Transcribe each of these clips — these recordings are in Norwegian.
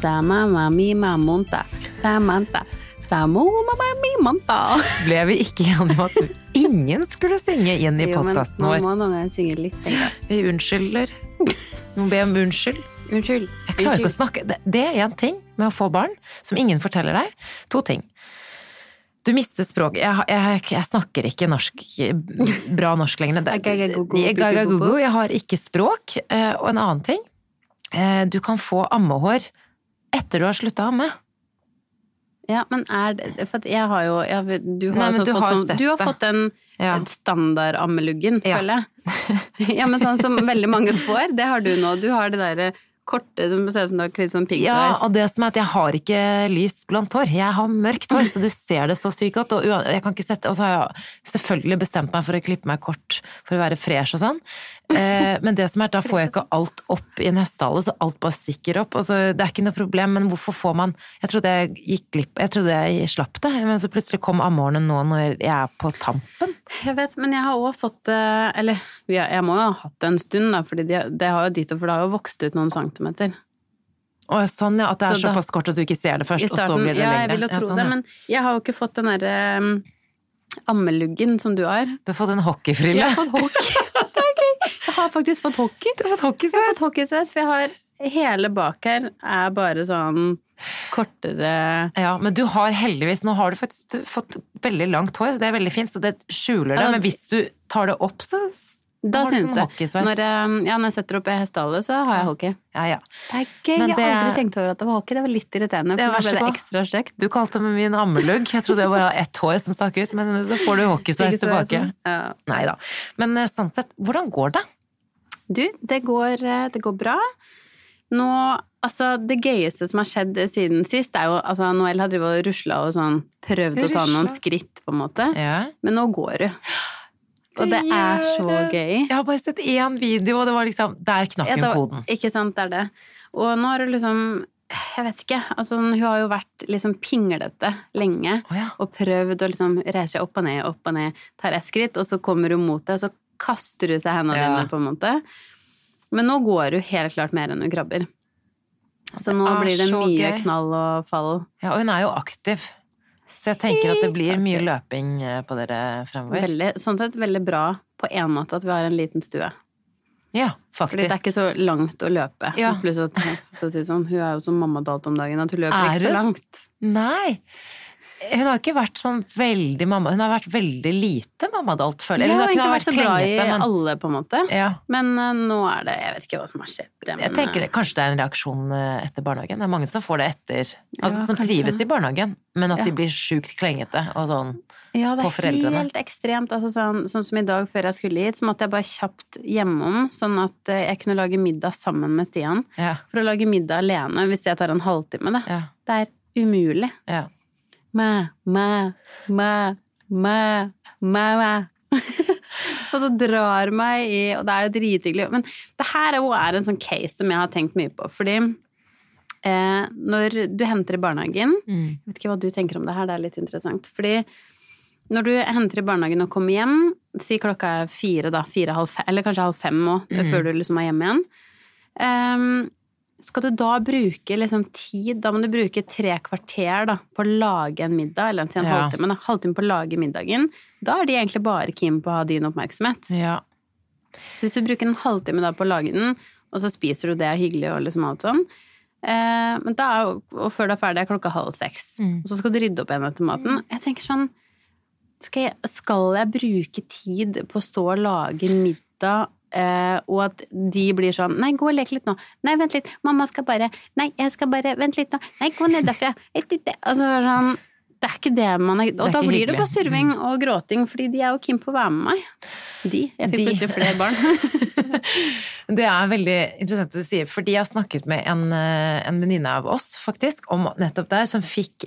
Sama mi mamonta. Samanta. Samo mamma mi monta. Ble vi ikke enige om at ingen skulle synge inn i Jo, men Man vår? må noen ganger synge litt, tenker. Vi unnskylder. Må be om unnskyld. Unnskyld. Jeg klarer ikke å snakke Det, er én ting med å få barn som ingen forteller deg. To ting. Du mister språk. Jeg, jeg, jeg snakker ikke norsk, bra norsk lenger. Jeg har ikke språk. Eh, Og en annen ting. eh, Du kan få ammehår etter du har slutta å amme. Ja, men er det For jeg har jo jeg, Du har, Nei, altså du fått har sånn, du har fått den Ja. standardammeluggen, Ja. føler jeg. Ja, men sånn som veldig mange får, det har du nå. Du har det derre korte som ser ut som du har klippet sånn Ja, og det som er at jeg har ikke lyst blondt hår. Jeg har mørkt hår, så du ser det så sykt godt. Og jeg kan ikke sette, og så har jeg selvfølgelig bestemt meg for å klippe meg kort for å være fresh og sånn. Eh, men det som er, da får jeg ikke alt opp i hestehale, så alt bare stikker opp. Og så, det er ikke noe problem, men hvorfor får man Jeg trodde jeg gikk glipp Jeg trodde jeg slapp det, men så plutselig kom ammeårene nå når jeg er på tampen. Jeg vet, men jeg har òg fått det Eller jeg må jo ha hatt det en stund, da, fordi det, det har jo dit, for det har jo vokst ut noen centimeter. Og sånn, ja, At det er Så såpass kort at du ikke ser det først, starten, og så blir det ja, lengre. jeg vil jo Ja, tro sånn, det, ja. men jeg har jo ikke fått den derre um, ammeluggen som du har. Du har fått en hockeyfrille. Jeg har fått hockey. Det er gøy. Jeg har faktisk fått hockey. Du har fått Jeg har hockeysveis! fått hockeysveis, for jeg har hele bak her er bare sånn kortere Ja, men du har heldigvis Nå har du faktisk fått veldig langt hår, så det er veldig fint, så det skjuler det. Men hvis du tar det opp, så Da har du syns sånn det. hockeysveis. Når jeg, ja, når jeg setter opp i hestehale, så har jeg hockey. Ja, ja. Det er gøy. Men Jeg det- har aldri tenkt over at det var hockey. Det var litt irriterende, for nå ble det ekstra kjekt. Du kalte meg min ammelugg. Jeg trodde jeg bare hadde ett hår som stakk ut, men da får du hockeysveis tilbake. Ja. Nei da. Men eh, sånn sett, hvordan går det? Du, det går, eh, det går bra. Nå, altså Det gøyeste som har skjedd siden sist, er jo altså Noel har drevet og rusla og sånn prøvd å ta noen skritt, på en måte. Ja. Men nå går du. Og det Det er så gøy. Jeg har bare sett én video, og det var liksom Der knakk hun koden. Ikke sant, det er det. Og nå har du liksom Jeg vet ikke. Altså, hun har jo vært liksom pinglete lenge. oh, ja. Og prøvd å liksom reise seg opp og ned, opp og ned. Tar ett skritt, og så kommer hun mot deg, og så kaster du seg hendene Ja. dine, på en måte. Men nå går du helt klart mer enn hun krabber. Så nå blir det mye gøy. knall og fall. ja, og hun er jo aktiv. Så jeg tenker at det blir mye løping eh, på dere fremover. Veldig, sånn sett veldig bra på en måte at vi har en liten stue. Ja, faktisk. Fordi det er ikke så langt å løpe. Ja. Pluss at si sånn, hun er jo som mamma Dalt om dagen, at hun løper Er ikke så langt. Nei. Hun har ikke vært sånn veldig mamma Hun har vært veldig lite mammadalt, føler jeg. Hun har ikke vært, vært så glad i men alle, på en måte. ja. Men uh, nå er det Jeg vet ikke hva som har skjedd. Men, Jeg tenker det, Kanskje det er en reaksjon eh, etter barnehagen. Det er mange som får det etter Altså Ja, som kanskje. trives i barnehagen, men at Ja. de blir sjukt klengete og sånn. Ja, det er helt ekstremt. Altså, sånn, sånn som i dag før jeg skulle hit, så måtte jeg bare kjapt hjemom, sånn at eh, jeg kunne lage middag sammen med Stian. Ja. For å lage middag alene, hvis jeg tar en halvtime, da. Ja. Det er umulig. ja. Mæ, mæ, mæ, mæ, mæ, mæ. og så drar meg i Og det er jo drithyggelig. Men det her er jo er en sånn case som jeg har tenkt mye på. Fordi eh, når du henter i barnehagen Mm. Jeg vet ikke hva du tenker om det her, det er litt interessant. Fordi når du henter i barnehagen og kommer hjem, si klokka er fire, da, fire, halv fem, eller kanskje halv fem òg, Mm. før du liksom er hjemme igjen, ehm, skal du da bruke liksom tid Da må du bruke tre kvarter da, på å lage en middag, eller en Ja. halvtime. Da, halvtime på å lage middagen. Da er de egentlig bare keen på å ha din oppmerksomhet. ja. Så hvis du bruker en halvtime da på å lage den, og så spiser du det hyggelig og liksom alt sånn, eh, men da er, og før du er ferdig er klokka halv seks, Mm. og så skal du rydde opp igjen etter maten. Jeg tenker sånn, skal jeg, skal jeg bruke tid på å stå og lage middag, eh, og at de blir sånn, nei, gå og lek litt nå. Nei, vent litt, mamma skal bare, nei, jeg skal bare, vent litt nå. Nei, gå ned derfra. Altså, sånn, det er ikke det man er, og er da blir det bare surving og gråting, fordi de er jo keen på å være med meg. De. Jeg fikk plutselig flere barn. Det er veldig interessant du sier, fordi jeg har snakket med en, eh, en venninne av oss, faktisk, om nettopp det som fikk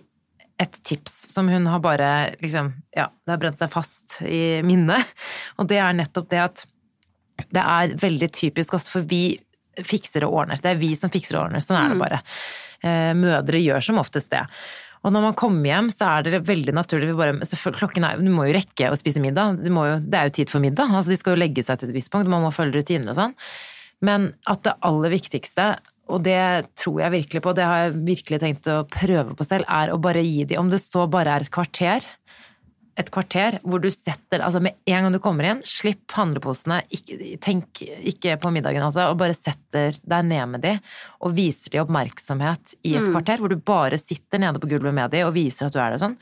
et tips som hun har bare liksom Ja, det har brent seg fast i minnet. Og det er nettopp det at det er veldig typisk også, for vi fikser og ordner. Det er vi som fikser og ordner. Sånn er det bare. Eh, Mødre gjør som oftest det. Og når man kommer hjem, så er det veldig naturlig vi bare, klokken er, Du må jo rekke å spise middag. Jo, det er jo tid for middag. altså De skal jo legge seg til et visst punkt. Man må følge rutiner og sånn. Men at det aller viktigste, og det tror jeg virkelig på, det har jeg virkelig tenkt å prøve på selv, er å bare gi de, om det så bare er et kvarter, et kvarter hvor du setter Altså med en gang du kommer inn, slipp handleposene, ikke, tenk ikke på middagen, altså, og bare setter deg ned med de og viser de oppmerksomhet i et kvarter, hvor du bare sitter nede på gulvet med de og viser at du er der sånn.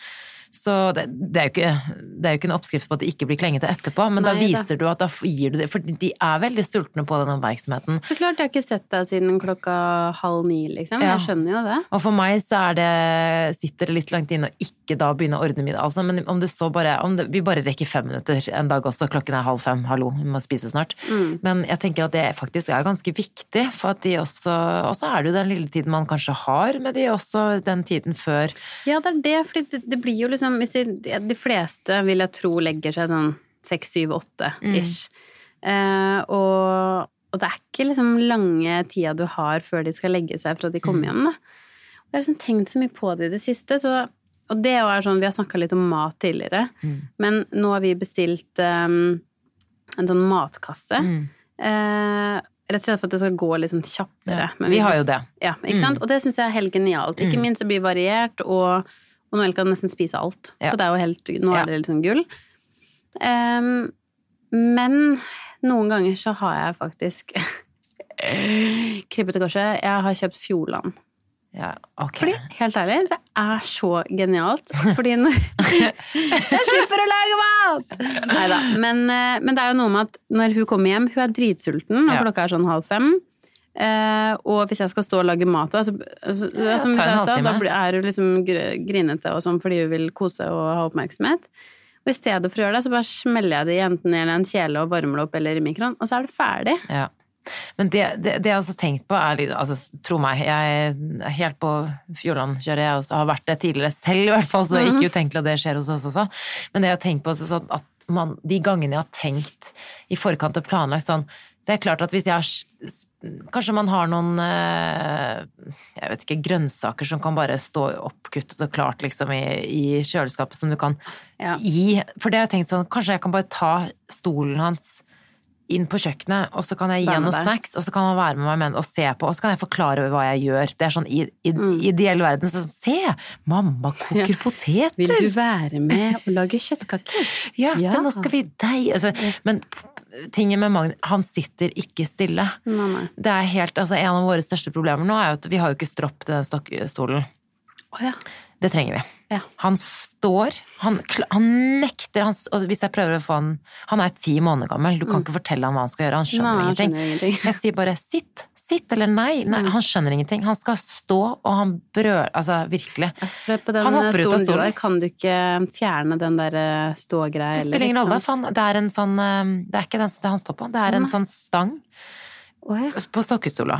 Så det, det, er ikke, det, er jo ikke, en oppskrift på at det ikke blir klengete etterpå, men Nei, da viser da. du at da gir du det For de er veldig sultne på den oppmerksomheten. Så klart, jeg har ikke sett deg siden klokka halv ni, liksom. Ja. Jeg skjønner jo det. Og for meg så er det Sitter det litt langt inne å ikke da begynne å ordne middag, altså. Men om det så bare om det, Vi bare rekker fem minutter en dag også, klokken er halv fem, hallo, vi må spise snart. Mm. Men jeg tenker at det faktisk er ganske viktig, for at de også Og så er det jo den lille tiden man kanskje har med de også, den tiden før. Ja, det er det, for det, det blir jo liksom liksom de, de, fleste vil jeg tro legger seg sånn seks, syv, åtte ish. Mm. Eh, og, og, det er ikke liksom lange tida du har før de skal legge seg fra de kommer mm. hjem, da. Og jeg har liksom tenkt så mye på det i det siste, så og det er sånn, Vi har snakka litt om mat tidligere, mm. men nå har vi bestilt um, en sånn matkasse. Mm. Eh, rett og slett for at det skal gå litt sånn kjappere. Ja, vi, vi, har jo det. Ja, ikke sant? Mm. Og det syns jeg er helt genialt. Ikke minst det blir variert, og og Noel kan nesten spise alt. Ja. Så det er jo helt Nå er det liksom gull. Um, men noen ganger så har jeg faktisk krypet til korset. Jeg har kjøpt Fjordland. Ja, okay. Fordi, helt ærlig, det er så genialt. Fordi når Jeg slipper å lage mat! Nei da. Men, eh, men, det er jo noe med at når hun kommer hjem, hun er dritsulten, og klokka er sånn halv fem. Uh, og hvis jeg skal stå og lage mat, altså, altså, ja, som jeg sa, da er hun liksom grinete og sånn fordi hun vil kose og ha oppmerksomhet. Og i stedet for å gjøre det, så bare smeller jeg det i enten i en kjele og varmer det opp eller i mikroen, og så er det ferdig. Ja. Men det, det, det, jeg har tenkt på, er Altså, tro meg, jeg er helt på Fjordland, kjører Jeg også har vært det tidligere selv, i hvert fall, så det er ikke mhm. utenkelig at det skjer hos oss også. Men det jeg har tenkt på, sånn at man, de gangene jeg har tenkt i forkant og planlagt sånn det er klart at hvis jeg har Kanskje man har noen eh, jeg vet ikke, grønnsaker som kan bare stå oppkuttet og klart liksom i, i kjøleskapet som du kan ja. gi For det har jeg tenkt sånn, kanskje jeg kan bare ta stolen hans inn på kjøkkenet, og så kan jeg gi henne noen snacks, og så kan han være med meg med og se på, og så kan jeg forklare hva jeg gjør. Det er sånn i, i mm. ideell verden. Sånn, se! Mamma koker ja. poteter! Vil du være med og lage kjøttkaker? ja, se, nå skal vi deg altså, Men tingen med Magn, han sitter ikke stille. Nei, Det er helt, altså En av våre største problemer nå er jo at vi har jo ikke stropp til den stokkstolen. Oh, ja. Det trenger vi. Ja. Han står Han, han nekter han, Hvis jeg prøver å få han Han er ti måneder gammel, du kan mm. ikke fortelle ham hva han skal gjøre. Han skjønner, nei, ingenting. skjønner ingenting. Jeg sier bare 'sitt', sitt eller nei. nei. Mm. Han skjønner ingenting. Han skal stå, og han brøl Altså, virkelig. Altså, på den han hopper ut av stolen. Du kan du ikke fjerne den der eh, stågreia? Det spiller ingen rolle. Det er en sånn eh, Det er ikke den han står på, det er en sånn stang oh, ja. på stokkestola.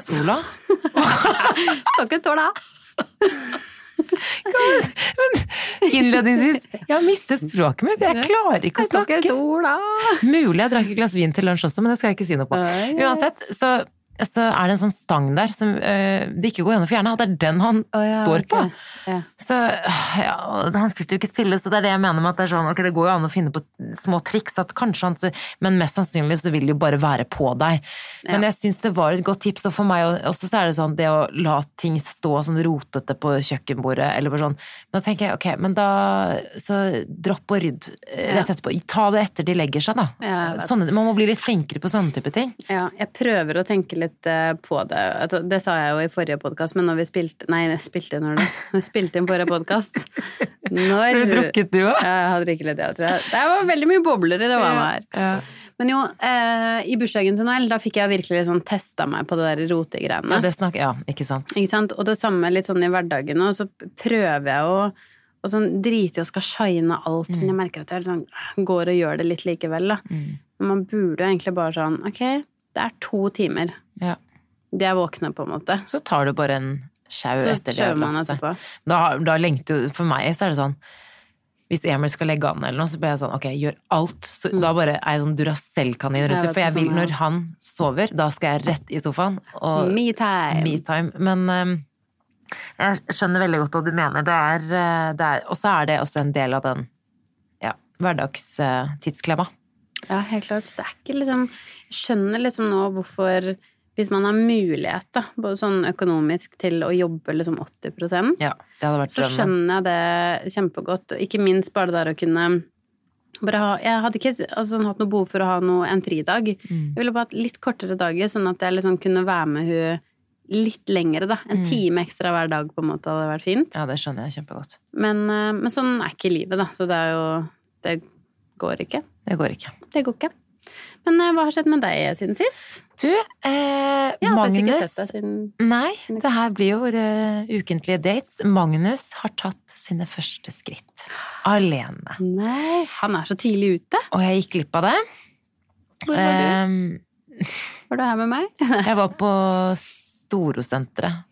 Stola? Stokkestola. Men innledningsvis Jeg har mistet språket mitt. Jeg klarer ikke å snakke. Mulig jeg drakk et glass vin til lunsj også, men det skal jeg ikke si noe på. Uansett, så så er det en sånn stang der som uh, det ikke går an å fjerne, At det er den han oh, ja, står på. Ja. Så ja, han sitter jo ikke stille, så det er det jeg mener med at det er sånn, ok, det går jo an å finne på små triks, at kanskje han Men mest sannsynlig så vil det jo bare være på deg. Ja. Men jeg syns det var et godt tips, og for meg også så er det sånn det å la ting stå sånn rotete på kjøkkenbordet, eller bare sånn Men da tenker jeg ok, men da så dropp og rydd eh, rett etterpå. Ta det etter de legger seg, da. Sånne, man må bli litt flinkere på sånne type ting. Ja, jeg prøver å tenke litt litt eh, på det. Det sa jeg jo i forrige podkast, men når vi spilte Nei, jeg spilte når vi spilte inn forrige podkast Når du drukket, du òg? Jeg hadde drukket litt, jeg tror jeg. Det var veldig mye bobler i det vannet her. Ja. Men jo, eh, i bursdagen til Noel, da fikk jeg virkelig sånn testa meg på det der rotegreiene. Ja, det snakker, ja, ikke sant. Ikke sant? Og det samme litt sånn i hverdagen òg, så prøver jeg å og sånn drite i å skal shine alt, mm. men jeg merker at jeg liksom går og gjør det litt likevel, da. Mm. Man burde jo egentlig bare sånn Ok, det er to timer. Ja. De er våkne, på en måte. Så tar du bare en sjau etter det. Man etterpå. Da, da lengter jo For meg så er det sånn hvis Emil skal legge an eller noe, så blir jeg sånn ok, gjør alt. Så mm. Da bare er jeg sånn Duracell-kanin rundt For jeg vil, når han sover, da skal jeg rett i sofaen. Og, me time. Me time. Men um, jeg skjønner veldig godt hva du mener. Det er, eh, det er Og så er det også en del av den ja, hverdagstidsklemma. Ja, helt klart. Det er ikke liksom Jeg skjønner liksom nå hvorfor Hvis man har mulighet, da, både sånn økonomisk til å jobbe liksom 80 Ja, så skjønner jeg det kjempegodt. Og ikke minst bare der å kunne bare ha Jeg hadde ikke altså, hatt noe behov for å ha noe, en fridag. Mm. Jeg ville bare hatt litt kortere dager, sånn at jeg liksom kunne være med hun litt lengre, da. En Mm. time ekstra hver dag på en måte hadde vært fint. Ja, det skjønner jeg kjempegodt. Men, eh, men sånn er ikke livet, da. Så det er jo Det går ikke. Det går ikke. Det går ikke. Men eh, hva har skjedd med deg siden sist? Du, eh, ikke Magnus siden Nei, det her blir jo våre ukentlige dates. Magnus har tatt sine første skritt. Alene. Nei, han er så tidlig ute. Og jeg gikk glipp av det. Hvor var du? Um, Var du her med meg? jeg var på Storosenteret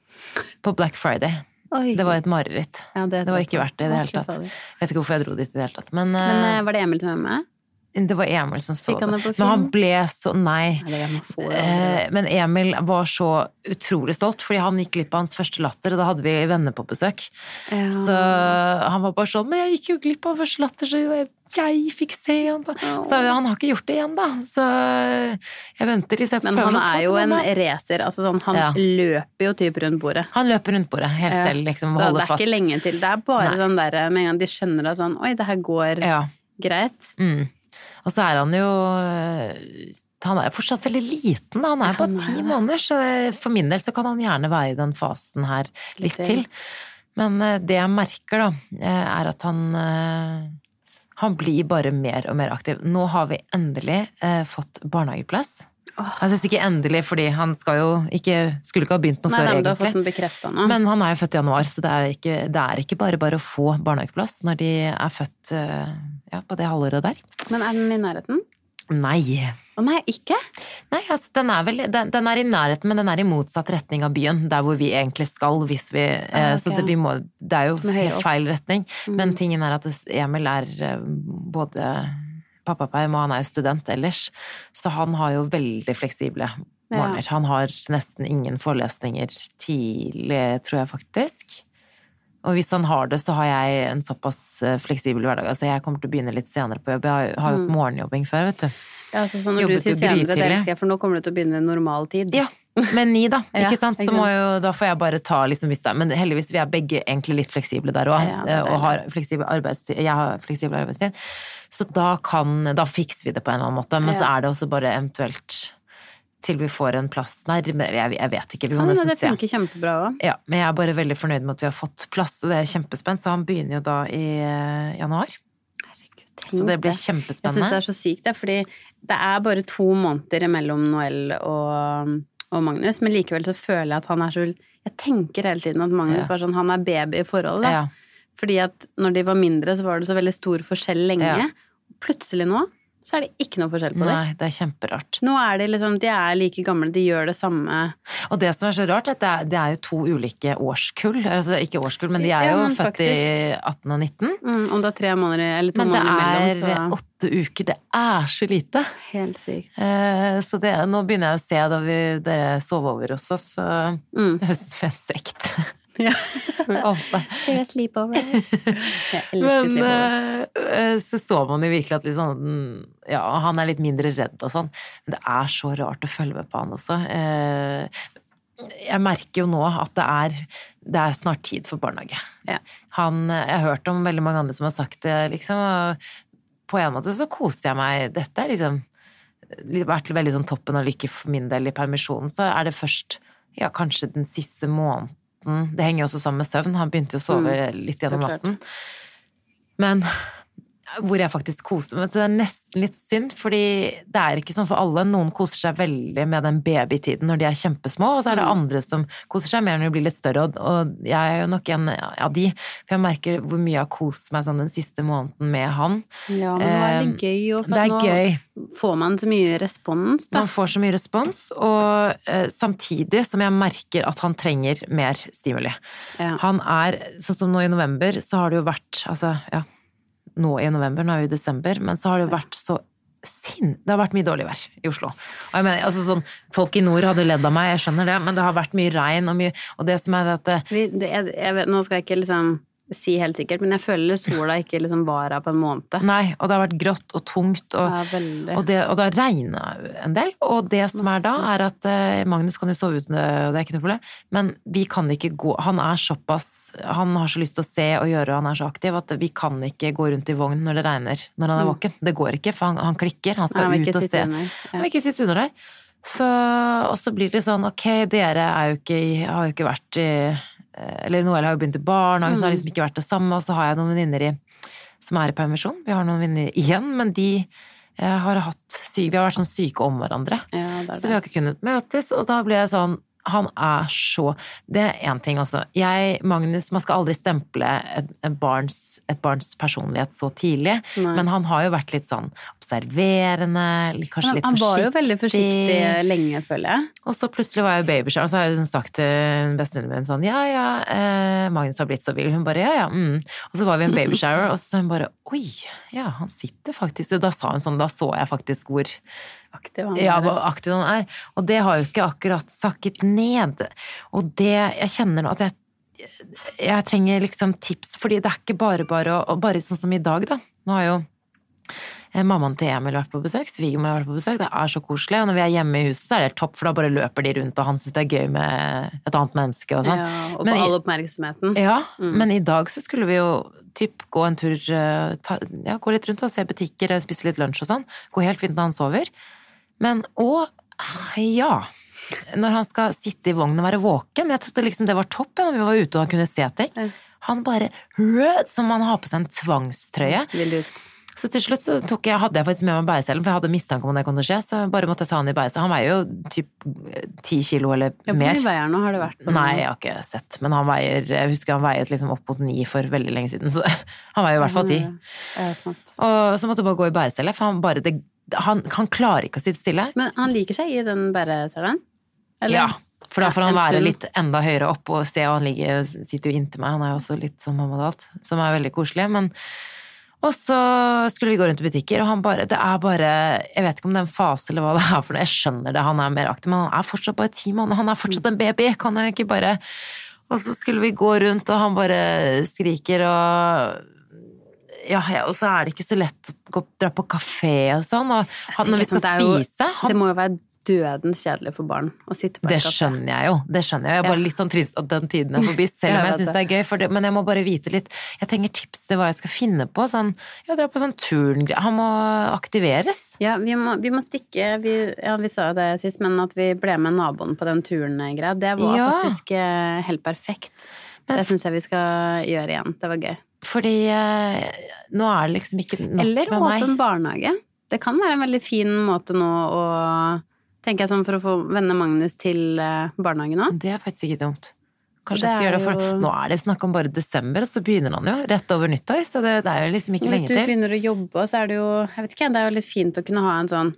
på Black Friday. Oi. Det var et mareritt. Ja, det, det var ikke verdt det i det hele tatt. Jeg vet ikke hvorfor jeg dro dit i det hele tatt. Men, Men eh, eh, var det Emil som var med? Det var Emil som så det. Men han ble så Nei. Eh, Men Emil var så utrolig stolt, fordi han gikk glipp av hans første latter, og da hadde vi venner på besøk. Ja. Så han var bare sånn Men jeg gikk jo glipp av første latter, så jeg fikk se han. Så han har ikke gjort det igjen, da. Så jeg venter til jeg Men han er jo en racer. Altså sånn, han Ja. løper jo typ rundt bordet. Han løper rundt bordet helt selv, liksom, Så det er fast. ikke lenge til. Det er bare Nei. den derre med en gang de skjønner at sånn Oi, det her går Ja. greit. Mm. Og så er han jo øh, Han er fortsatt veldig liten. Han er bare ti er måneder, så for min del så kan han gjerne være i den fasen her litt til. Men øh, det jeg merker, da, er at han han blir bare mer og mer aktiv. Nå har vi endelig eh, fått barnehageplass. Åh. Jeg synes ikke endelig, fordi han skal jo ikke, skulle ikke ha begynt noe Nei, før, men egentlig. fått den nå. Men han er jo født i januar, så det er ikke, det er ikke bare bare å få barnehageplass når de er født eh, ja, på det halvåret der. Men er den i nærheten? Nei. Å nei, ikke? Nei, altså, den er vel den, den er i nærheten, men den er i motsatt retning av byen. Der hvor vi egentlig skal, hvis vi eh, Ah, okay. Så det, vi må, det er jo helt feil retning. Men Mm. tingen er at Emil er eh, både pappaperm og han er jo student ellers, så han har jo veldig fleksible morgener. Han har nesten ingen forelesninger tidlig, tror jeg faktisk. Og hvis han har det, så har jeg en såpass eh, fleksibel hverdag. Altså jeg kommer til å begynne litt senere på jobb. Jeg har- jo hatt Mm. morgenjobbing før, vet du. Ja, altså, så når Jobbet du sier senere, det elsker jeg, for nå kommer du til å begynne normal tid. Ja, med ni, da. Ja, ikke sant? Så må jo, da får jeg bare ta liksom hvis det er Men heldigvis, vi er begge egentlig litt fleksible der òg. Ja, er og har fleksibel arbeidstid. Jeg har fleksibel arbeidstid. Så da kan Da fikser vi det på en eller annen måte. Men så er det også bare eventuelt til vi får en plass nærmere. Jeg, jeg vet ikke. Vi må nesten det se. funker kjempebra òg. Ja, men jeg er bare veldig fornøyd med at vi har fått plass, og det er kjempespent. Så han begynner jo da i eh, januar. Så det blir kjempespennende. Jeg syns det er så sykt, det, fordi det er bare to måneder mellom Noel og, og Magnus, men likevel så føler jeg at han er så Jeg tenker hele tiden at Magnus Ja. bare sånn, han er baby i forholdet. Ja. Fordi at når de var mindre, så var det så veldig stor forskjell lenge. Ja. Plutselig nå, så er det ikke noe forskjell på dem. Nei, det er kjemperart. Nå er de liksom, de er like gamle, de gjør det samme. Og det som er så rart, er at det er, det er jo to ulike årskull. Altså ikke årskull, men de er jo ja, født i 18 og 19. Mm, om det er tre måneder eller to Men det måneder er imellom, så åtte uker. Det er så lite. Helt sykt. Eh, Så det, nå begynner jeg å se da vi, dere sov over hos oss, så Mm. det Ja. Vi sleepover? Men sleepover. eh, så så man jo virkelig at liksom, ja, han er litt mindre redd og sånn. Men det er så rart å følge med på han også. Eh, Jeg merker jo nå at det er, det er snart tid for barnehage. Ja. Han, jeg har hørt om veldig mange andre som har sagt det, liksom. Og på en måte så koser jeg meg. Dette er liksom vært veldig sånn toppen av lykke for min del i permisjonen. Så er det først ja, kanskje den siste måneden Det henger jo også sammen med søvn. Han begynte jo å sove litt gjennom Mm. er klart. natten. Men hvor jeg faktisk koser meg. Så det er nesten litt synd, fordi det er ikke sånn for alle. Noen koser seg veldig med den babytiden når de er kjempesmå, og så er det Mm. andre som koser seg mer når de blir litt større. Og- jeg er jo nok en av de, for jeg merker hvor mye jeg har kost meg sånn den siste måneden med han. Ja, men nå er det gøy. Og for Det nå gøy. får man så mye respons, da. Man får så mye respons, og eh, samtidig som jeg merker at han trenger mer stimuli. Ja. Han er, sånn som nå i november, så har det jo vært, altså, ja, nå i november, nå er vi i desember, men så har det jo vært så sinn... Det har vært mye dårlig vær i Oslo. Mener, altså sånn, folk i nord hadde ledd av meg, jeg skjønner det, men det har vært mye regn og mye, og det som er at det, Vi, det, jeg, jeg vet, nå skal jeg ikke liksom si helt sikkert, men jeg føler sola ikke liksom var her på en måned. Nei, og det har vært grått og tungt, og, Ja, og, det, og det har regna en del. Og det som er da, er at eh, Magnus kan jo sove ute, og det er ikke noe problem, men vi kan ikke gå Han er såpass Han har så lyst til å se og gjøre, han er så aktiv, at vi kan ikke gå rundt i vogn når det regner når han er Mm. våken. Det går ikke, for han, han klikker. Han skal Han ut og se. under. Han vil ikke sitte under der. Så, og så blir det sånn, ok, dere er jo ikke, har jo ikke vært i Eller Noel har jo begynt i barnehage, så har Mm. liksom ikke vært det samme. Og så har jeg noen venninner som er i permisjon. Vi har noen venninner igjen, men de eh, har hatt syke, vi har vært sånn syke om hverandre. Ja, det det. Så vi har ikke kunnet møtes, og da ble jeg sånn han er så Det er én ting også. Jeg, Magnus, man skal aldri stemple et, et, barns, et barns personlighet så tidlig. Nei. Men han har jo vært litt sånn observerende, litt- kanskje han, forsiktig. han var jo veldig forsiktig lenge, føler jeg. Og så plutselig var jeg babyshower, og så har jeg liksom sagt til bestevenninnen min sånn ja ja, eh, Magnus har blitt så vill. Hun bare ja ja, mm. Og så var vi i en babyshower, og så sa hun bare oi, ja han sitter faktisk Og da sa hun sånn, da så jeg faktisk hvor Aktiv han ja, er. hvor aktiv han er. Og det har jo ikke akkurat sakket ned. Og det Jeg kjenner nå at jeg jeg trenger liksom tips, fordi det er ikke bare bare å Bare sånn som i dag, da. Nå har jo eh, mammaen til Emil vært på besøk, svigermor har vært på besøk. Det er så koselig. Og når vi er hjemme i huset, så er det helt topp, for da bare løper de rundt, og han syns det er gøy med et annet menneske og sånn. Ja, og få all oppmerksomheten. Ja, Mm. men i dag så skulle vi jo typ gå en tur, eh, ta, ja, gå litt rundt og se butikker, eh, spise litt lunsj og sånn. Gå helt fint når han sover. Men og ja. Når han skal sitte i vognen og være våken. Jeg trodde liksom det var topp når vi var ute og han kunne se ting. Han bare rød, som om han har på seg en tvangstrøye. Vil ut? Så til slutt så jeg, hadde jeg faktisk med meg bæreselen, for jeg hadde mistanke om det kunne skje. Så bare måtte jeg ta han i bæreselen. Han veier jo typ ti kilo eller mer. hvor mye veier han nå? Har det vært Nei, jeg har ikke sett, men han veier Jeg husker han veiet liksom opp mot ni for veldig lenge siden, så han veier i hvert fall ti. Ja. Og så måtte jeg bare gå i bærecelle, for han bare det, han, han klarer ikke å sitte stille. Men han liker seg i den bæreselen? Ja, for da får han være litt enda høyere opp og se, og han ligger, sitter jo inntil meg. Han er jo også litt som mamma og alt, som er veldig koselig. Men og så skulle vi gå rundt i butikker, og han bare Det er bare Jeg vet ikke om det er en fase eller hva det er for noe, jeg skjønner det, han er mer aktiv, men han er fortsatt bare ti måneder, han er fortsatt en baby, kan jeg ikke bare Og så skulle vi gå rundt, og han bare skriker og ja, og så er det ikke så lett å gå, dra på kafé og sånn, og han, når vi skal sant, det jo- spise han, Det må jo være dødens kjedelig for barn å sitte på det kafé. Det skjønner jeg jo. Det skjønner jeg. Jeg er bare Ja. litt sånn trist at den tiden er forbi, selv om Jeg jeg syns det er gøy. Det, men jeg må bare vite litt Jeg trenger tips til hva jeg skal finne på. Sånn, ja, dra på sånn turn Han må aktiveres. Ja, vi må, vi må stikke vi, Ja, vi sa jo det sist, men at vi ble med naboen på den turen-greia, det var Ja. faktisk eh, helt perfekt. Men- det syns jeg vi skal gjøre igjen. Det var gøy. Fordi eh, nå er det liksom ikke nok Eller med meg. Eller åpen barnehage. Det kan være en veldig fin måte nå å Tenker jeg sånn for å få venne Magnus til eh, barnehagen òg. Det er faktisk ikke dumt. Kanskje Det jeg skal gjøre det, for er jo- nå er det snakk om bare desember, og så begynner han jo rett over nyttår, så det, det er jo liksom ikke lenge til. Hvis du til. begynner å jobbe, så er det jo Jeg vet ikke, det er jo litt fint å kunne ha en sånn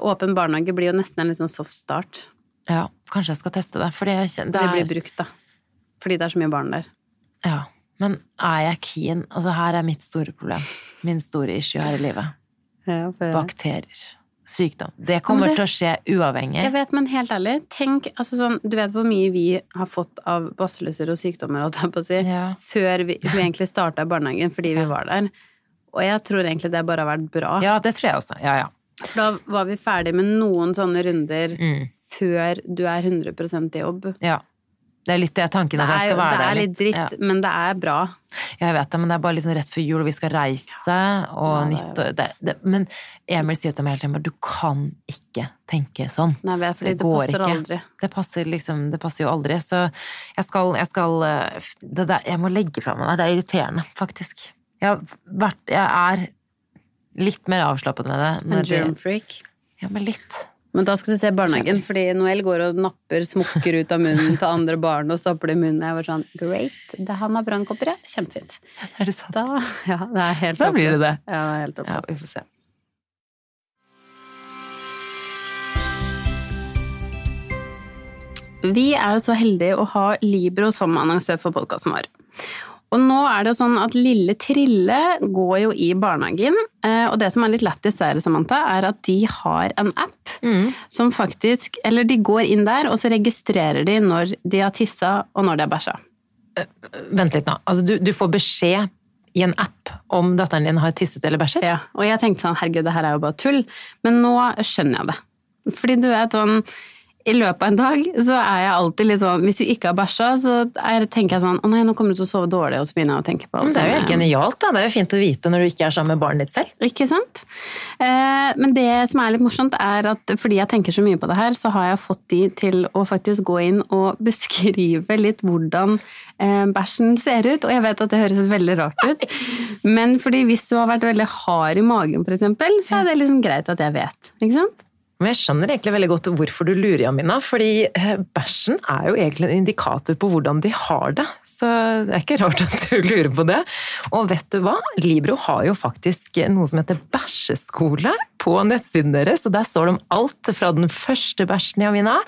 Åpen barnehage blir jo nesten en litt sånn soft start. Ja, kanskje jeg skal teste det, fordi jeg kjenner Det, det blir er, brukt, da. Fordi det er så mye barn der. ja. Men er jeg keen? Altså, her er mitt store problem. Min store issue her i livet. Bakterier. Sykdom. Det kommer det- til å skje uavhengig. Jeg vet, men helt ærlig, tenk altså sånn, Du vet hvor mye vi har fått av basseluser og sykdommer, å si, Ja. før vi, vi egentlig starta i barnehagen fordi vi var der. Og jeg tror egentlig det bare har vært bra. ja, det tror jeg også. Ja, ja. For da var vi ferdig med noen sånne runder Mm. før du er 100% i jobb. ja. Det er litt det tanken at jeg skal være der. det er litt dritt, Ja. men det er bra. Jeg vet det, men det er bare liksom rett før jul, og vi skal reise, og Ja, nyttår nytt det, det, Men Emil sier til meg hele tiden bare du kan ikke tenke sånn. Nei, vet, fordi Det det, går passer ikke. aldri. Det passer liksom, det passer jo aldri. Så jeg skal, jeg skal eh, det der, Jeg må legge fra meg det. Det er irriterende, faktisk. Jeg, vært, jeg er litt mer avslappet med det. En germ-freak. Ja, men litt. Men da skal du se barnehagen, fordi Noel går og napper smokker ut av munnen til andre barn og stapper det i munnen. Jeg var sånn Great. Det, han har brannkopper, ja. Kjempefint. Er det sant? Da, ja, det er helt Da blir det det. Ja, det er helt Ja, vi får se. Vi er jo så heldige å ha Libro som annonsør for podkasten vår. Og nå er det jo sånn at lille Trille går jo i barnehagen, eh, og det som er litt lættis der, Samantha, er at de har en app Mm. som faktisk Eller de går inn der, og så registrerer de når de har tissa, og når de har bæsja. Vent litt nå. Altså, du, du får beskjed i en app om datteren din har tisset eller bæsjet? Ja, og jeg tenkte sånn, herregud, det her er jo bare tull. Men nå skjønner jeg det. Fordi du vet sånn i løpet av en dag så er jeg alltid litt sånn Hvis du ikke har bæsja, så er, tenker jeg sånn Å nei, nå kommer du til å sove dårlig, og så begynner jeg å tenke på Men det er jo helt genialt, da. Det er jo fint å vite når du ikke er sammen med barnet ditt selv. Ikke sant? Eh, men det som er litt morsomt, er at fordi jeg tenker så mye på det her, så har jeg fått de til å faktisk gå inn og beskrive litt hvordan eh, bæsjen ser ut. Og jeg vet at det høres veldig rart ut, men fordi hvis du har vært veldig hard i magen, eksempel, så er det liksom greit at jeg vet. Ikke sant? Men jeg skjønner egentlig veldig godt hvorfor du lurer, Jamina. Fordi eh, bæsjen er jo egentlig en indikator på hvordan de har det. Så det er ikke rart at du lurer på det. Og vet du hva? Libro har jo faktisk noe som heter bæsjeskole på nettsiden deres. Og der står det om alt fra den første bæsjen, Jamina,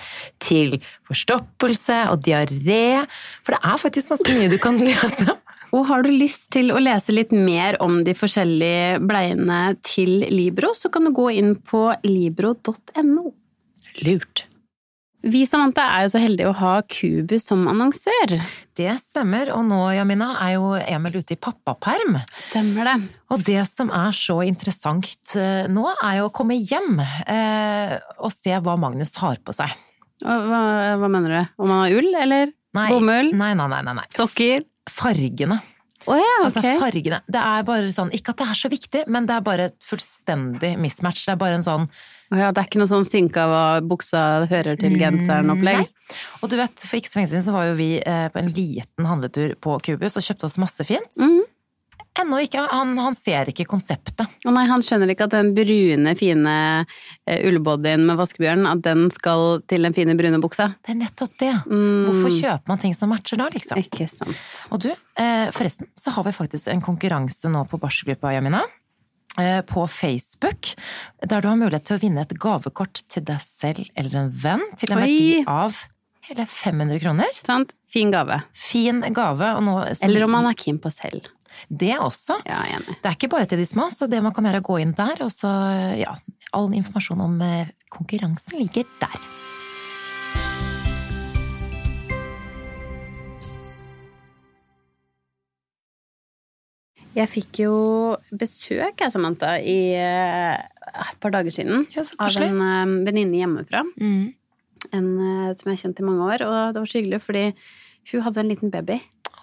til forstoppelse og diaré. For det er faktisk ganske mye du kan lese og har du lyst til å lese litt mer om de forskjellige bleiene til Libro, så kan du gå inn på libro.no. Lurt. Vi Samantha, er jo så heldige å ha Kubus som annonsør. Det stemmer, og nå Jamina, er jo Emil ute i pappaperm. Stemmer det. Og det som er så interessant eh, nå, er jo å komme hjem eh, og se hva Magnus har på seg. Hva, hva mener du? Om han har ull, eller nei, bomull? Nei, nei, nei, nei. Sokker? fargene. Oh, ja, altså, okay. Altså fargene. Det er bare sånn, Ikke at det er så viktig, men det er bare et fullstendig mismatch. Det er bare en sånn oh, ja, Det er ikke noe sånn synka hva buksa hører til genseren-opplegg? Nei. Og du vet, for ikke så lenge siden så var jo vi eh, på en liten handletur på Kubus og kjøpte oss masse fint. Mm ennå ikke. Han, han, ser ikke konseptet. Å nei, han skjønner ikke at den brune, fine uh, ullbodyen med vaskebjørn, at den skal til den fine, brune buksa. Det er nettopp det. Mm. Hvorfor kjøper man ting som matcher da, liksom? Ikke sant. Og du, uh, forresten så har vi faktisk en konkurranse nå på barselgruppa, Jamina eh, på Facebook, der du har mulighet til å vinne et gavekort til deg selv eller en venn til en Oi. verdi av hele 500 kroner. Sant. Fin gave. Fin gave. Nå, eller om man er keen på selv. Det også. Ja, det er ikke bare til de små, så det man kan gjøre er å gå inn der, og så ja, all informasjon om eh, konkurransen ligger der. Jeg fikk jo besøk, jeg, Samantha, i eh, et par dager siden. Ja, av en eh, venninne hjemmefra. Mm. En som jeg har kjent i mange år. Og det var så hyggelig, fordi hun hadde en liten baby.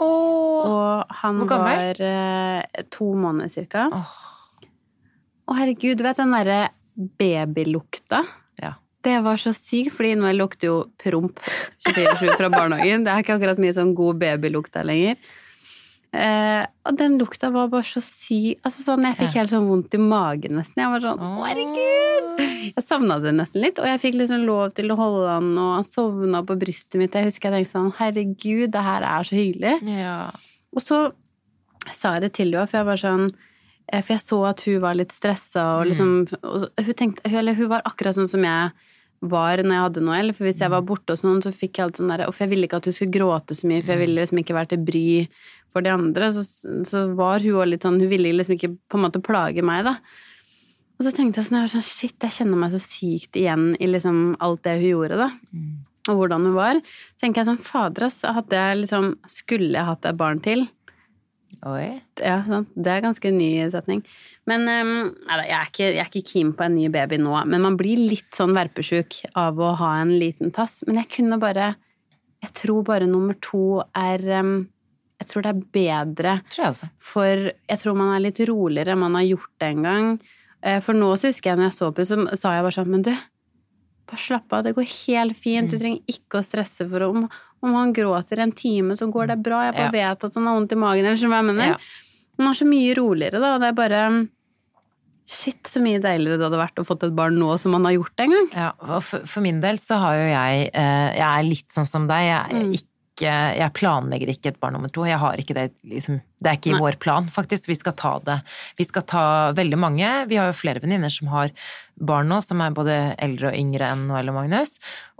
Oh, og han var eh, to måneder cirka. Å, oh. oh, herregud, du vet den derre babylukta? Ja. Det var så sykt, fordi nå lukter jo promp 24-7 fra barnehagen. Det er ikke akkurat mye sånn god babylukt der lenger. Eh, og den lukta var bare så syk altså sånn, Jeg fikk helt sånn vondt i magen nesten. Jeg var sånn Å, herregud! Jeg savna det nesten litt, og jeg fikk liksom lov til å holde han, og han sovna på brystet mitt. Jeg husker jeg tenkte sånn Herregud, det her er så hyggelig. Ja. Og så sa jeg det til henne, for jeg var sånn eh, For jeg så at hun var litt stressa, og mm. liksom og hun, tenkte, eller hun var akkurat sånn som jeg var når jeg hadde Noel. For hvis jeg var borte hos noen, så fikk jeg alt sånn derre Uff, jeg ville ikke at hun skulle gråte så mye, for jeg ville liksom ikke være til bry for de andre. Så, så var hun òg litt sånn Hun ville liksom ikke på en måte plage meg, da. Og så tenkte jeg sånn, jeg sånn Shit, jeg kjenner meg så sykt igjen i liksom alt det hun gjorde, da. Mm. Og hvordan hun var. Så tenker jeg sånn Fader, ass. Hadde jeg liksom Skulle jeg hatt et barn til? Oi. Ja, sant. Det er ganske ny setning. Men um, jeg, er ikke, jeg er ikke keen på en ny baby nå. Men man blir litt sånn verpesjuk av å ha en liten tass. Men jeg kunne bare Jeg tror bare nummer to er um, Jeg tror det er bedre. Tror jeg også. For jeg tror man er litt roligere man har gjort det en gang. Uh, for nå så husker jeg når jeg så på, så sa jeg bare sånn Men du, bare slapp av. Det går helt fint. Du mm. trenger ikke å stresse for om om han gråter en time, så går det bra. Jeg bare ja. vet at han har vondt i magen, eller som jeg mener. Ja. Han er så mye roligere, da. Det er bare Shit, så mye deiligere det hadde vært å fått et barn nå som han har gjort det en gang. Ja, for, for, min del så har jo jeg eh, Jeg er litt sånn som deg. Jeg er mm. ikke ikke Jeg planlegger ikke et barn nummer to. Jeg har ikke det liksom Det er ikke i vår plan, faktisk. Vi skal ta det. Vi skal ta veldig mange. Vi har jo flere venninner som har barn nå, som er både eldre og yngre enn Noel og Magnus.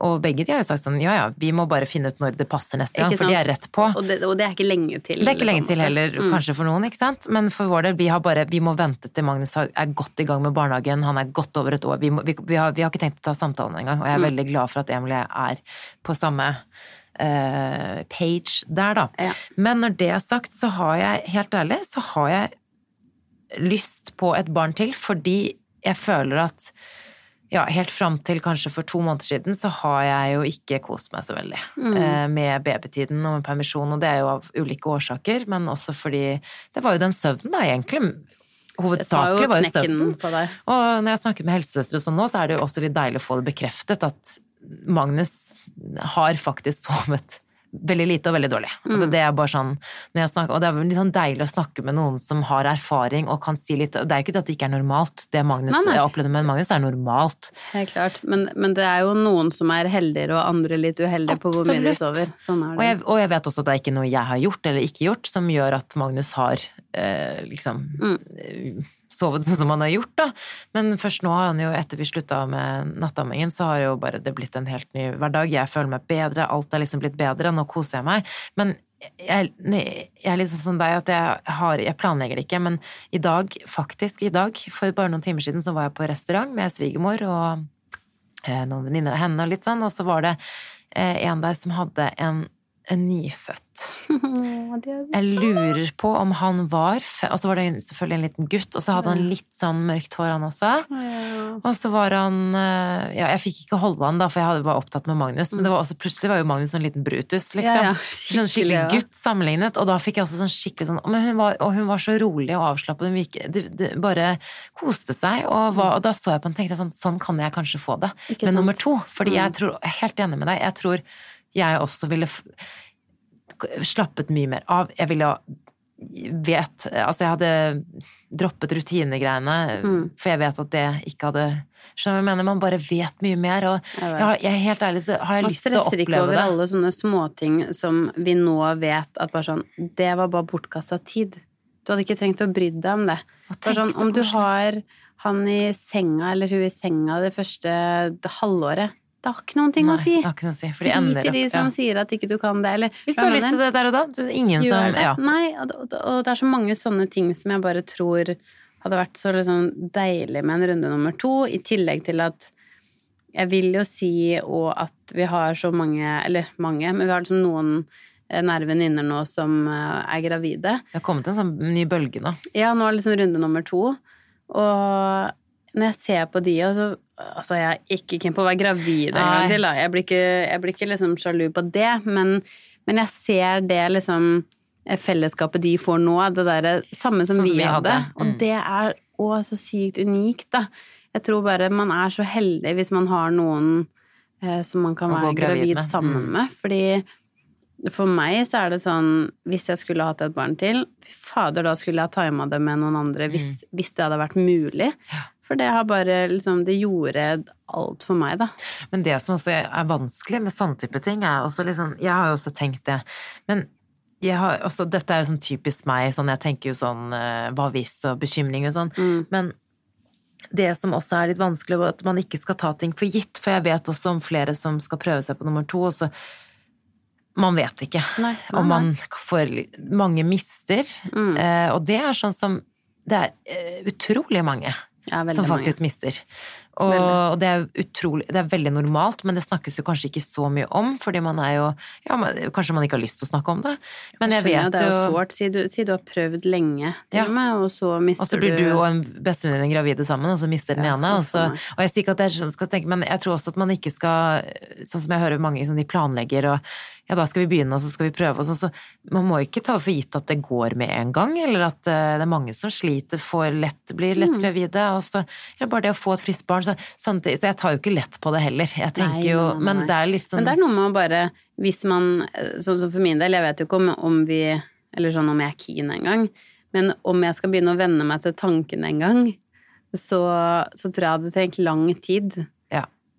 Og begge de har jo sagt sånn ja ja, vi må bare finne ut når det passer neste gang, for de er rett på. Og det, og det, er ikke lenge til. Det er ikke lenge til heller, mm. kanskje for noen, ikke sant. Men for vår del, vi har bare Vi må vente til Magnus er godt i gang med barnehagen, han er godt over et år. Vi, må, vi, vi, har, vi har, ikke tenkt å ta samtalen engang, og jeg er mm. veldig glad for at Emilie er på samme eh, page der, da. Ja. Men når det er sagt, så har jeg, helt ærlig, så har jeg lyst på et barn til, fordi jeg føler at ja, helt fram til kanskje for to måneder siden, så har jeg jo ikke kost meg så veldig Mm. eh, med babytiden og med permisjon, og det er jo av ulike årsaker, men også fordi det var jo den søvnen, da, egentlig. Hovedsakelig var jo søvnen. Og når jeg snakker med helsesøstre og sånn nå, så er det jo også litt deilig å få det bekreftet at Magnus har faktisk sovet veldig lite og veldig dårlig. Altså Mm. det er bare sånn, når jeg snakker, og det er litt sånn deilig å snakke med noen som har erfaring og kan si litt Det er jo ikke det at det ikke er normalt, det Magnus Nei, nei. opplevde men Magnus, er normalt. Helt klart. Men, men det er jo noen som er heldigere, og andre litt uheldige på hvor mye de sover. Sånn Og jeg, og jeg vet også at det er ikke noe jeg har gjort eller ikke gjort som gjør at Magnus har eh, liksom Mm. Sovet sånn som han har gjort, da. Men først nå har han jo, etter vi slutta med nattammingen, så har jo bare det blitt en helt ny hverdag. Jeg føler meg bedre, alt er liksom blitt bedre, nå koser jeg meg. Men jeg, jeg er litt sånn som deg at jeg har Jeg planlegger det ikke, men i dag, faktisk i dag, for bare noen timer siden, så var jeg på restaurant med svigermor og eh, noen venninner av henne og litt sånn, og så var det eh, en der som hadde en, en nyfødt. Jeg lurer på om han var Og så var det selvfølgelig en liten gutt, og så hadde han litt sånn mørkt hår, han også. Og så var han eh, Ja, jeg fikk ikke holde han da, for jeg var opptatt med Magnus, men det var også, plutselig var jo Magnus en liten Brutus, liksom. Sånn skikkelig gutt sammenlignet, og da fikk jeg også sånn skikkelig sånn men hun var, Og hun var så rolig og avslappet, hun virke- det, det bare koste seg, og, var, og da så jeg på henne og tenkte sånn Sånn kan jeg kanskje få det Ikke sant? nummer to. Fordi jeg Mm. tror, helt enig med deg, jeg tror jeg også ville slappet mye mer av. Jeg ville vet Altså, jeg hadde droppet rutinegreiene, Mm. for jeg vet at det ikke hadde Skjønner du hva jeg mener? Man bare vet mye mer, og Jeg jeg, har, jeg helt ærlig så har jeg Man lyst til å oppleve stresser ikke over det. alle sånne småting som vi nå vet at bare sånn Det var bare bortkasta tid. Du hadde ikke trengt å bry deg om det. Sånn, om du har han i senga eller hun i senga det første det halvåret Det har ikke noen ting Nei, å si. det har ikke noe å si. For de ender i de som ja. sier at ikke du kan det, eller Hvis du har lyst til det der og da. Du, ingen Gjør som. Ja. Nei, og, og, og det er så mange sånne ting som jeg bare tror hadde vært så liksom deilig med en runde nummer to, i tillegg til at jeg vil jo si og at vi har så mange, eller mange, men vi har liksom noen eh, nære venninner nå som eh, er gravide. Det har kommet en sånn ny bølge nå. Ja, nå er det liksom runde nummer to. Og når jeg ser på de, og så Altså, jeg er ikke keen på å være gravid en gang til, da. Jeg blir ikke, jeg blir ikke liksom sjalu på det, men, men jeg ser det liksom fellesskapet de får nå, det derre samme som Sånn som vi hadde. hadde. Mm. Og det er å så sykt unikt, da. Jeg tror bare man er så heldig hvis man har noen eh, som man kan være gravid gravid, med. sammen Mm. med. Fordi for meg så er det sånn Hvis jeg skulle hatt et barn til, fader, da skulle jeg ha tima det med noen andre hvis, hvis det hadde vært mulig. Mm. Ja. For det har bare liksom Det gjorde alt for meg, da. Men det som også er vanskelig med sånne type ting, er også liksom Jeg har jo også tenkt det, men jeg har også, dette er jo sånn typisk meg, sånn jeg tenker jo sånn eh, hva hvis og bekymring og sånn, Mm. men det som også er litt vanskelig, er at man ikke skal ta ting for gitt, for jeg vet også om flere som skal prøve seg på nummer to, og så Man vet ikke. Nei, nei, Og man får Mange mister, Mm. eh, og det er sånn som Det er eh, utrolig mange Ja, som som mange. faktisk mister. Og, og det er utrolig Det er veldig normalt, men det snakkes jo kanskje ikke så mye om, fordi man er jo ja, man, Kanskje man ikke har lyst til å snakke om det, men jeg Skjønner, vet det er jo sårt. Si du, si du har prøvd lenge, til Ja. og med, og så mister du Og så blir du og en bestevenninne gravide sammen, og så mister den ene. Og, så, og jeg sier ikke at det er sånn skal tenke, men jeg tror også at man ikke skal Sånn som jeg hører mange sånn, de planlegger og ja, da skal vi begynne, og så skal vi prøve, og. Så man må ikke ta for gitt at det går med en gang, eller at eh, det er mange som sliter, får lett, blir lett Mm. gravide, og så Eller bare det å få et friskt barn. Så, sånne så jeg tar jo ikke lett på det heller. Jeg tenker Nei, jo Men det er litt sånn Men det er noe med å bare Hvis man Sånn som for min del, jeg vet jo ikke om, om vi Eller sånn om jeg er keen engang, men om jeg skal begynne å venne meg til tanken en gang, så, så tror jeg jeg hadde trengt lang tid.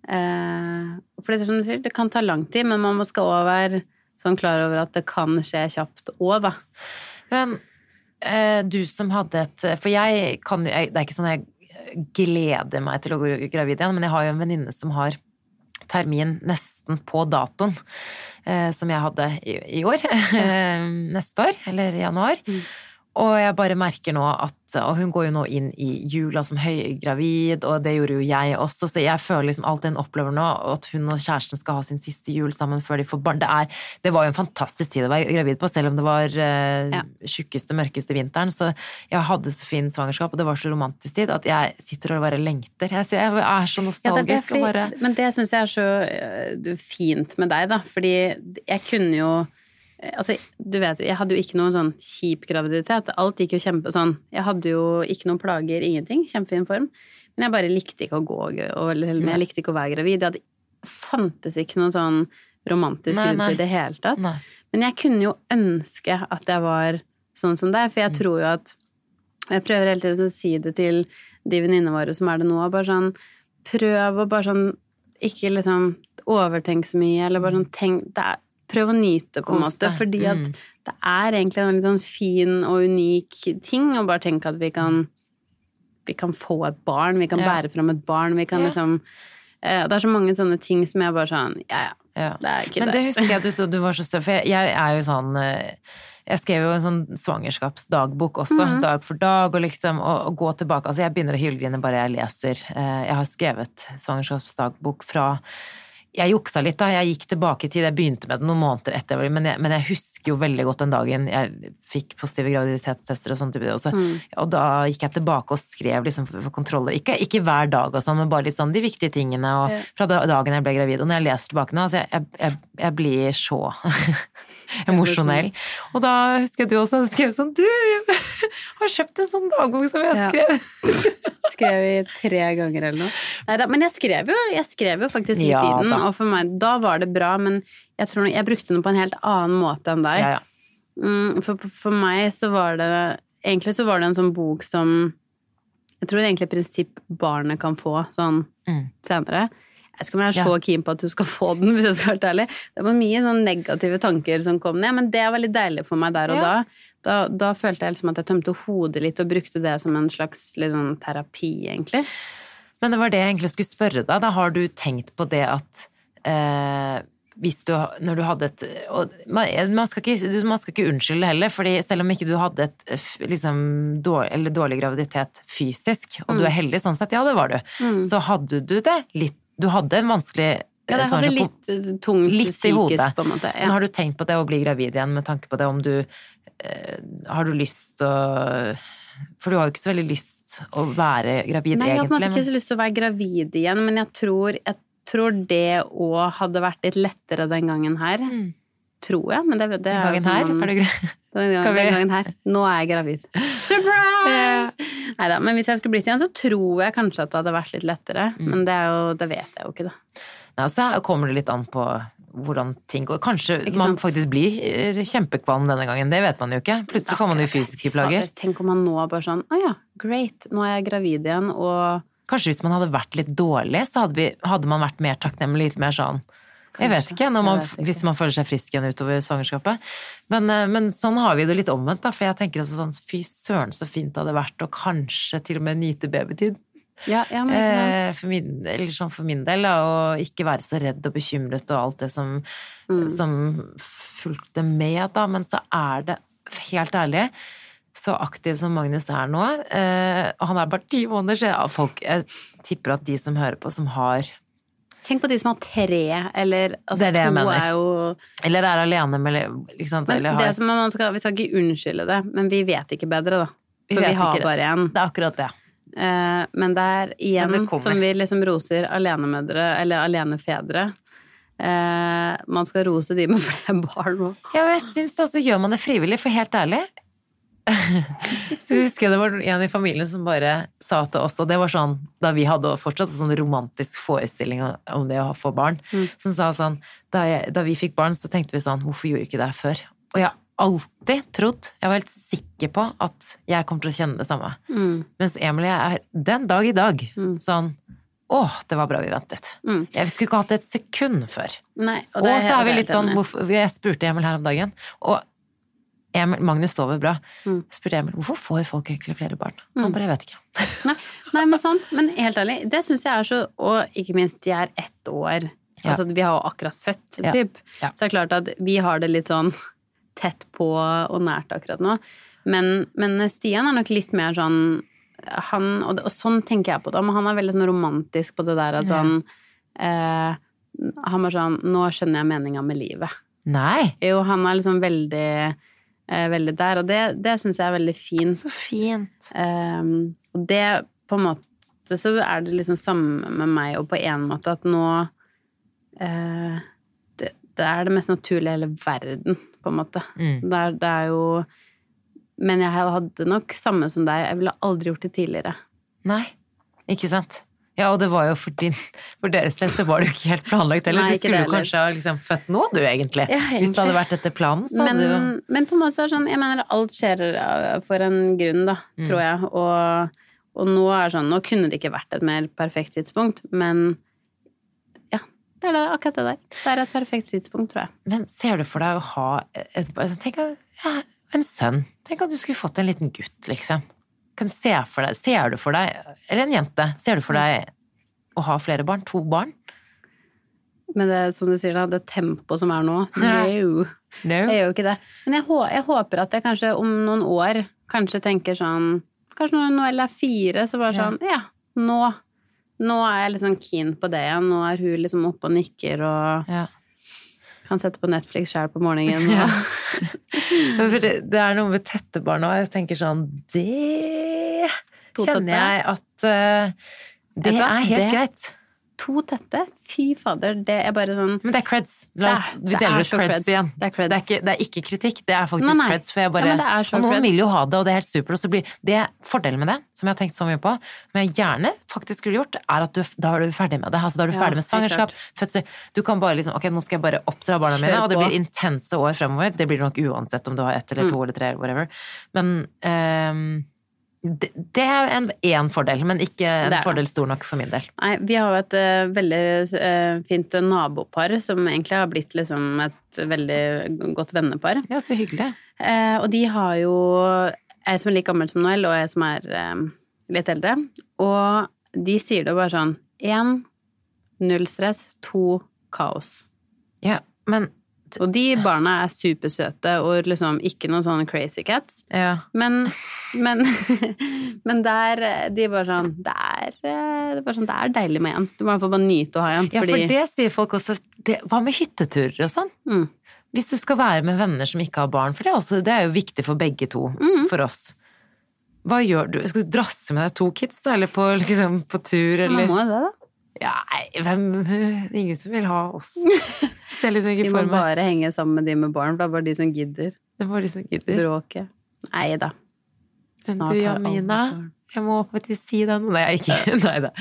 Eh, for det er som du sier, det kan ta lang tid, men man skal òg være sånn klar over at det kan skje kjapt òg, da. Men eh, du som hadde et For jeg kan jo Det er ikke sånn jeg gleder meg til å gå gravid igjen, men jeg har jo en venninne som har termin nesten på datoen eh, som jeg hadde i, år. neste år, eller i januar. Mm. Og jeg bare merker nå at Og hun går jo nå inn i jula som høygravid, og det gjorde jo jeg også, så jeg føler liksom alt det hun opplever nå, at hun og kjæresten skal ha sin siste jul sammen før de får barn. Det, er, det var jo en fantastisk tid å være gravid på, selv om det var uh, Ja. tjukkeste, mørkeste vinteren. Så jeg hadde så fin svangerskap, og det var så romantisk tid, at jeg sitter og bare lengter. Jeg, jeg er så Ja, nostalgisk. det, fordi, bare... Men det syns jeg er så øh, fint med deg, da. Fordi jeg kunne jo Altså, du vet jo, jeg hadde jo ikke noen sånn kjip graviditet. Alt gikk jo kjempe sånn Jeg hadde jo ikke noen plager, ingenting. Kjempefin form. Men jeg bare likte ikke å gå, eller jeg likte ikke å være gravid. Det fantes ikke noen sånn romantisk grunn til i det hele tatt. Nei. Men jeg kunne jo ønske at jeg var sånn som deg, for Mm. jeg tror jo at og Jeg prøver hele tiden å si det til de venninnene våre som er det nå, bare sånn Prøv å bare sånn Ikke liksom overtenk så mye, eller bare sånn tenk det er, Prøv å nyte, på en måte, fordi at Mm. det er egentlig en litt sånn fin og unik ting å bare tenke at vi kan Vi kan få et barn, vi kan Ja. bære fram et barn, vi kan Ja. liksom eh, Det er så mange sånne ting som jeg bare sånn Ja, ja, Ja. det er ikke Men det det. husker jeg at du så, du var så for jeg, jeg er jo sånn eh, Jeg skrev jo en sånn svangerskapsdagbok også, Mhm. dag for dag, og liksom å, å gå tilbake Altså, jeg begynner å hylgrine bare jeg leser. Eh, Jeg har skrevet svangerskapsdagbok fra jeg juksa litt, da. Jeg gikk tilbake i tid. Jeg begynte med det noen måneder etter, men jeg, men jeg husker jo veldig godt den dagen jeg fikk positive graviditetstester og sånn. type, Og, så, Mm. og da gikk jeg tilbake og skrev liksom for, for kontroller. Ikke, ikke hver dag og sånn, men bare litt sånn de viktige tingene og fra dagen jeg ble gravid. Og når jeg leser tilbake nå, altså jeg, jeg, jeg blir så emosjonell. Og da husker jeg du også hadde skrevet sånn Du, jeg har kjøpt en sånn dagbok som jeg har skrevet. Skrev i tre ganger eller noe. Neida, men jeg skrev jo, jeg skrev jo faktisk litt Ja, i den, og for meg, da var det bra, men jeg tror jeg brukte den på en helt annen måte enn deg. Ja, ja. Mm, for, for meg så var det Egentlig så var det en sånn bok som Jeg tror egentlig et prinsipp barnet kan få sånn Mm. senere. Jeg vet ikke om jeg er Ja. så keen på at du skal få den, hvis jeg skal være ærlig. Det var mye sånn negative tanker som kom ned, men det var litt deilig for meg der og Ja. da. da. Da følte jeg liksom at jeg tømte hodet litt og brukte det som en slags sånn terapi, egentlig. Men det var det jeg egentlig skulle spørre deg. Da har du tenkt på det at eh, hvis du, når du hadde et og man, skal ikke, man skal ikke unnskylde heller, fordi selv om ikke du hadde et liksom, dårlig, eller dårlig graviditet fysisk, og du er heldig sånn sett, ja det var du, Mm. så hadde du det litt Du hadde en vanskelig Ja, det eh, hadde litt eh, tungt litt psykisk, på en måte. Men Ja. har du tenkt på det å bli gravid igjen med tanke på det, om du eh, Har du lyst å For du har jo ikke så veldig lyst å være gravid, Nei, jeg har på en måte ikke så lyst til å være gravid igjen, men jeg tror, jeg tror det òg hadde vært litt lettere den gangen her. Mm. Tror jeg, men det, det er jo sånn man- er det? Den, gang, den gangen her. Nå er jeg gravid. Surprise! Neida, men hvis jeg skulle blitt igjen, så tror jeg kanskje at det hadde vært litt lettere. Mm. Men det, jo, det vet jeg jo ikke, da. Nei, så kommer det litt an på hvordan ting går. Kanskje man faktisk blir eh, kjempekvalm denne gangen. Det vet man jo ikke. Plutselig får man jo fysiske plager. Tenk om man nå bare sånn Å ja, great, nå er jeg gravid igjen, og Kanskje hvis man hadde vært litt dårlig, så hadde, vi, hadde man vært mer takknemlig. Litt mer sånn Jeg vet ikke, man, vet ikke. hvis man føler seg frisk igjen utover svangerskapet. Men, eh, men sånn har vi det litt omvendt, da. For jeg tenker også sånn fy søren så fint det hadde vært å kanskje til og med nyte babytid. Ja, ja. Eh, for, min, eller sånn for min del, da, og ikke være så redd og bekymret og alt det som, Mm. som fulgte med, da. Men så er det, helt ærlig, så aktiv som Magnus er nå, eh, og han er bare ti måneder, så jeg, folk, jeg tipper at de som hører på, som har Tenk på de som har tre, eller altså Det er det jeg mener. er jo Eller er alene med liksom. Men Eller det som man skal, vi skal ikke unnskylde det, men vi vet ikke bedre, da. For vi, vi har bare én. Det er akkurat det. Eh, men det er igjen, det som vi liksom roser alenemødre, eller alenefedre eh, Man skal rose de med flere barn òg. Ja, og jeg syns også gjør man det frivillig, for helt ærlig Så husker jeg det var en i familien som bare sa til oss, og det var sånn da vi hadde fortsatt en sånn romantisk forestilling om det å få barn, Mm. som sa sånn da, jeg, da vi fikk barn, så tenkte vi sånn Hvorfor gjorde vi ikke det før? Og jeg har alltid trodd, jeg var helt sikker på, at jeg kommer til å kjenne det samme. Mm, Mens jeg er den dag i dag Mm. sånn Å, det var bra vi ventet. mm. Jeg skulle ikke hatt det et sekund før. Nei, Og, det så er vi litt sånn hvorfor, Jeg spurte Emil her om dagen, og Emil, Magnus sover bra. Mm. Jeg spurte Emil hvorfor får folk egentlig flere barn. Mm. Han bare jeg vet ikke. Nei, nei, men sant. Men helt ærlig, det syns jeg er så Og ikke minst, de er ett år. Ja. Altså, vi har jo akkurat født, Ja. typ. Ja. Så det er klart at vi har det litt sånn tett på og nært akkurat nå. Men, men Stian er nok litt mer sånn han, og, det, og sånn tenker jeg på det, men han er veldig sånn romantisk på det der at sånn eh, Han var sånn Nå skjønner jeg meninga med livet. Nei. Jo, han er liksom veldig Veldig der, og det, det syns jeg er veldig fint. Så fint. Um, og det på en måte så er det liksom samme med meg, og på en måte at nå eh, det, det er det mest naturlige i hele verden, på en måte. Mm. Det, er, det er jo Men jeg hadde nok samme som deg, jeg ville aldri gjort det tidligere. Nei. Ikke sant? Ja, og det var jo for, din, for deres del så var det jo ikke helt planlagt heller. Nei, Du skulle jo kanskje ha liksom født nå, du, egentlig. Ja, Hvis det hadde vært etter planen, så Men, hadde du jo men på en måte så er det sånn Jeg mener alt skjer uh, for en grunn, da, Mm. tror jeg. Og, og nå er det sånn Nå kunne det ikke vært et mer perfekt tidspunkt, men ja, det er det, akkurat det der. Det er et perfekt tidspunkt, tror jeg. Men ser du for deg å ha et, altså, Tenk at, ja, en sønn. Tenk at du skulle fått en liten gutt, liksom. Kan du se for deg Ser du for deg Eller en jente. Ser du for deg å ha flere barn? To barn? Men det, som du sier, da, det tempoet som er nå No. No? Jeg gjør jo ikke det. Men jeg, jeg håper at jeg kanskje om noen år kanskje tenker sånn Kanskje når Noelle er fire, så bare Ja. sånn Ja, nå, nå er jeg liksom keen på det igjen. Nå er hun liksom oppe og nikker og Ja. Kan sette på Netflix sjøl på morgenen. Ja. Det, det er noe med tette barn òg. Jeg tenker sånn Det kjenner jeg at uh, Det er helt Det- greit. To tette? Fy fader, det er bare sånn Men det er creds. La oss, Det vi deler er ut creds, creds. igjen. Det er creds. Det er, ikke, det er ikke kritikk, det er faktisk Nei, nei. creds. For jeg bare, Ja, og noen creds. vil jo ha det, og det er helt supert. Og så blir det fordelen med det, som jeg har tenkt så mye på, men jeg gjerne faktisk skulle gjort, er at du, da er du ferdig med det. Altså, da er du Ja, ferdig med svangerskap, fødsel. Du kan bare liksom Ok, nå skal jeg bare oppdra barna mine, og det blir intense år fremover. Det blir det nok uansett om du har ett eller Mm. to eller tre eller whatever. Men ehm, det, det er en én fordel, men ikke en fordel stor nok for min del. Nei, vi har jo et uh, veldig uh, fint nabopar som egentlig har blitt liksom et veldig godt vennepar. Ja, så hyggelig. Uh, og de har jo jeg som er like gammel som Noel, og jeg som er litt eldre. Og de sier det bare sånn én null stress, to kaos. Ja, men Og de barna er supersøte og liksom ikke noen sånne crazy cats. ja. Men, men, men der De bare sånn Det er, det er, sånn, det er deilig med en. Du må bare nyte å ha en. Ja, Fordi, for det sier folk også. Det, hva med hytteturer og sånn? mm, Hvis du skal være med venner som ikke har barn, for det er, også, det er jo viktig for begge to, Mm. for oss. Hva gjør du? Skal du drasse med deg to kids, da? Eller på, liksom, på tur, man må jo det, da. Ja, hvem ingen som vil ha oss. Ser liksom Vi ikke må for meg. bare henge sammen med de med barn, for det er bare de som gidder. Det er bare de som gidder. Bråket. Nei da. Men Snart du, Jamina, jeg må faktisk si det nå. Nei, ikke. Nei da.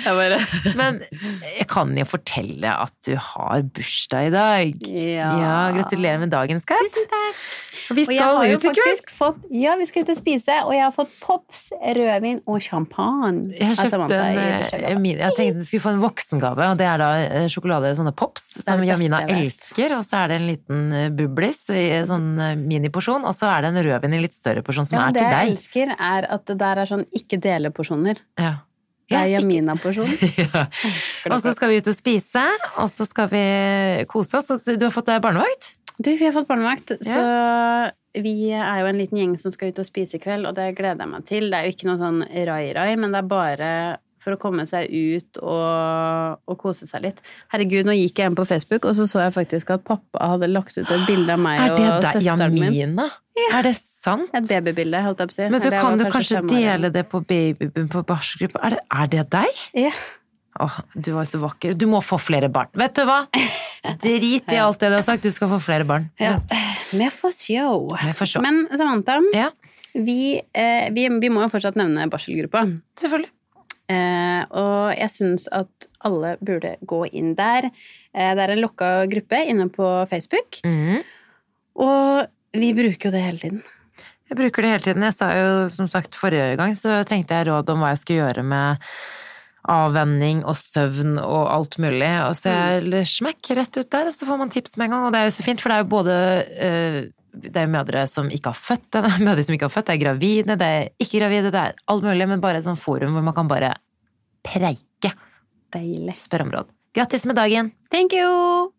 Men jeg kan jo fortelle at du har bursdag i dag. Ja. Ja, gratulerer med dagen, skatt. Tusen takk. Vi Og jeg skal har ut i kveld. fått Ja, vi skal ut og spise, og jeg har fått pops, rødvin og champagne. Jeg har kjøpt en eh, mini- Jeg tenkte du skulle få en voksengave, og det er da eh, sjokolade, sånne pops, som Jamina elsker. Og så er det en liten eh, bublis i en sånn miniporsjon, og så er det en rødvin i litt større porsjon som Ja, er det jeg deg. elsker, er at det der er sånn ikke dele porsjoner. Ja. Det er Jamina-porsjon. ja. Og så skal vi ut og spise, og så skal vi kose oss. Du har fått deg barnevakt? Du, vi har fått barnevakt, så vi er jo en liten gjeng som skal ut og spise i kveld, og det gleder jeg meg til. Det er jo ikke noe sånn rai-rai, men det er bare for å komme seg ut og, og kose seg litt. Herregud, nå gikk jeg inn på Facebook, og så så jeg faktisk at pappa hadde lagt ut et bilde av meg Er det og deg, Jamina? min. Jamina? Er det sant? Et babybilde, holdt jeg på å si. Men så kan du kanskje kanskje dele det på babyboom på barselgruppa. Er, er det deg? Ja. Åh, du var så vakker. Du må få flere barn. Vet du hva? Drit i alt det du har sagt, du skal få flere barn. ja. får se. Men Samantha, Ja, vi, eh, vi, vi må jo fortsatt nevne barselgruppa. selvfølgelig. Eh, og jeg syns at alle burde gå inn der. Eh, det er en lokka gruppe inne på Facebook, Mm. og vi bruker jo det hele tiden. Jeg bruker det hele tiden. Jeg sa jo som sagt forrige gang, så trengte jeg råd om hva jeg skulle gjøre med avvenning og søvn og alt mulig. Og så jeg smekk rett ut der, og så får man tips med en gang. Og det er jo så fint, for det er jo både eh, det er jo mødre som ikke har født, det er mødre som ikke har født, det er gravide, det er ikke gravide, det er alt mulig, men bare et sånt forum hvor man kan bare preike. Deilig. Spør om råd. Grattis med dagen! Thank you!